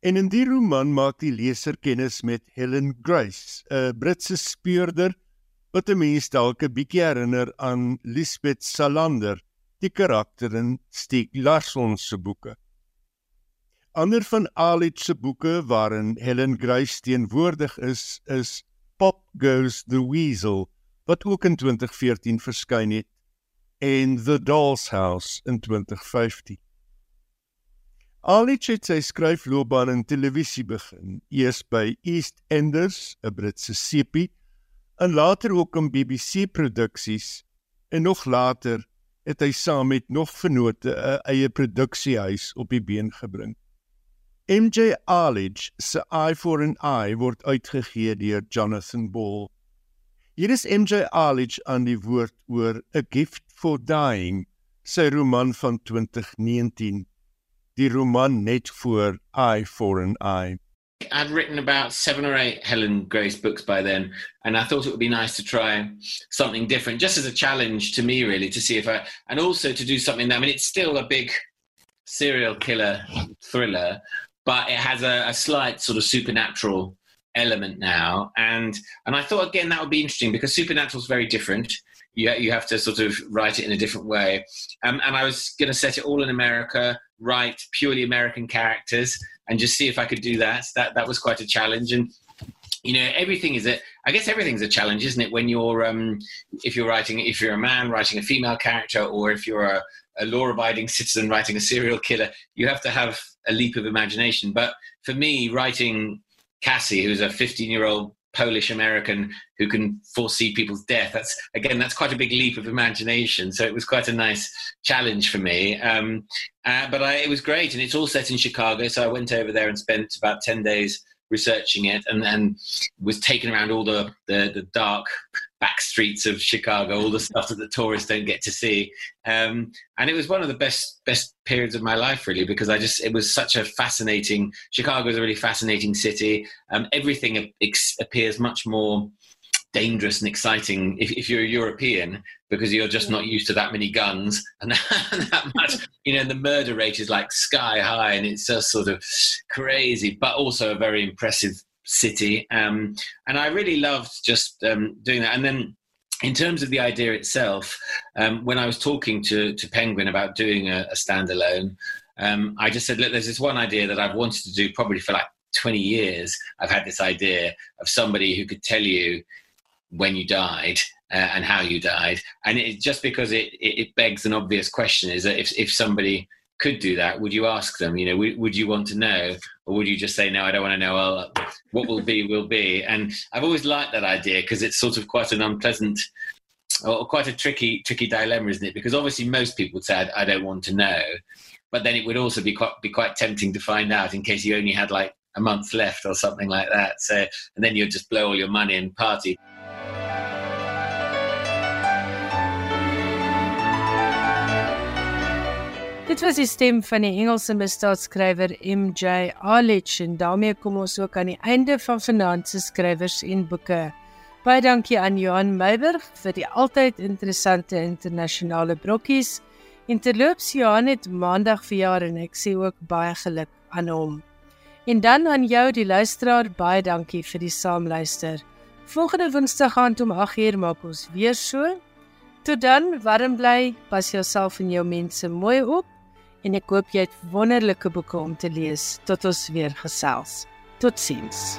En in die roman maak die leser kennis met Helen Grace, 'n Britse speurder wat 'n mens dalk 'n bietjie herinner aan Lisbeth Salander, die karakter in Stieg Larsson se boeke. Ander van Alit se boeke waarin Helen Grace teenwoordig is, is Pop Goes the Weasel wat ook in 2014 verskyn het en The Doll's House in 2015. Alich het sy skryfloopbaan in televisie begin, eers by East Enders, 'n Britse sepie, en later ook in BBC produksies en nog later het hy saam met nog vennote 'n eie produksiehuis op die been gebring. MJ Alich se Eye for an Eye word uitgegee deur Jonathan Ball. Hier is MJ Alich aan die woord oor A Gift for Dying, sy roman van 2019 die roman net voor Eye for an Eye. I'd written about seven or eight Helen Grace books by then, and I thought it would be nice to try something different, just as a challenge to me, really, to see if I, and also to do something that, I mean, it's still a big serial killer thriller, but it has a, a slight sort of supernatural element now. And, and I thought, again, that would be interesting because supernatural is very different. You, you have to sort of write it in a different way. Um, and I was going to set it all in America write purely American characters and just see if I could do that. That that was quite a challenge, and you know everything is a I guess everything's a challenge, isn't it? When you're um, if you're writing if you're a man writing a female character, or if you're a, a law-abiding citizen writing a serial killer, you have to have a leap of imagination. But for me, writing Cassie, who's a 15-year-old Polish American who can foresee people's death. That's again, that's quite a big leap of imagination. So it was quite a nice challenge for me. Um, uh, but I, it was great, and it's all set in Chicago. So I went over there and spent about ten days researching it, and and was taken around all the the, the dark back streets of Chicago, all the stuff that the tourists don't get to see. Um, and it was one of the best best periods of my life, really, because I just it was such a fascinating. Chicago is a really fascinating city. Um, everything appears much more dangerous and exciting if, if you're a European because you're just not used to that many guns and that much. You know, the murder rate is like sky high, and it's just sort of crazy, but also a very impressive city. Um, and I really loved just um, doing that. And then in terms of the idea itself, um, when I was talking to, to Penguin about doing a, a standalone, um, I just said, look, there's this one idea that I've wanted to do probably for like 20 years. I've had this idea of somebody who could tell you when you died uh, and how you died. And it, just because it, it, it begs an obvious question is that if, if somebody could do that, would you ask them? You know, would, would you want to know, or would you just say, no, I don't want to know? Well, what will be will be. And I've always liked that idea because it's sort of quite an unpleasant or quite a tricky tricky dilemma, isn't it? Because obviously most people would say, I don't want to know, but then it would also be quite be quite tempting to find out in case you only had like a month left or something like that. So and then you'd just blow all your money and party. Dit was die stem van die Engelse misdaadskrywer MJ Alich en daarmee kom ons ook aan die einde van vanaand se skrywers en boeke. Baie dankie aan Johan Meiberg vir die altyd interessante internasionale brokkies. Interloops Johan het maandag verjaar en ek sê ook baie geluk aan hom. En dan aan jou die luisteraar, baie dankie vir die saamluister. Volgende Woensdag aand om 8:00 maak ons weer so. Tot dan, warm bly, pas jouself en jou mense mooi op en ek hoop jy het wonderlike boeke om te lees tot ons weer gesels. Totsiens.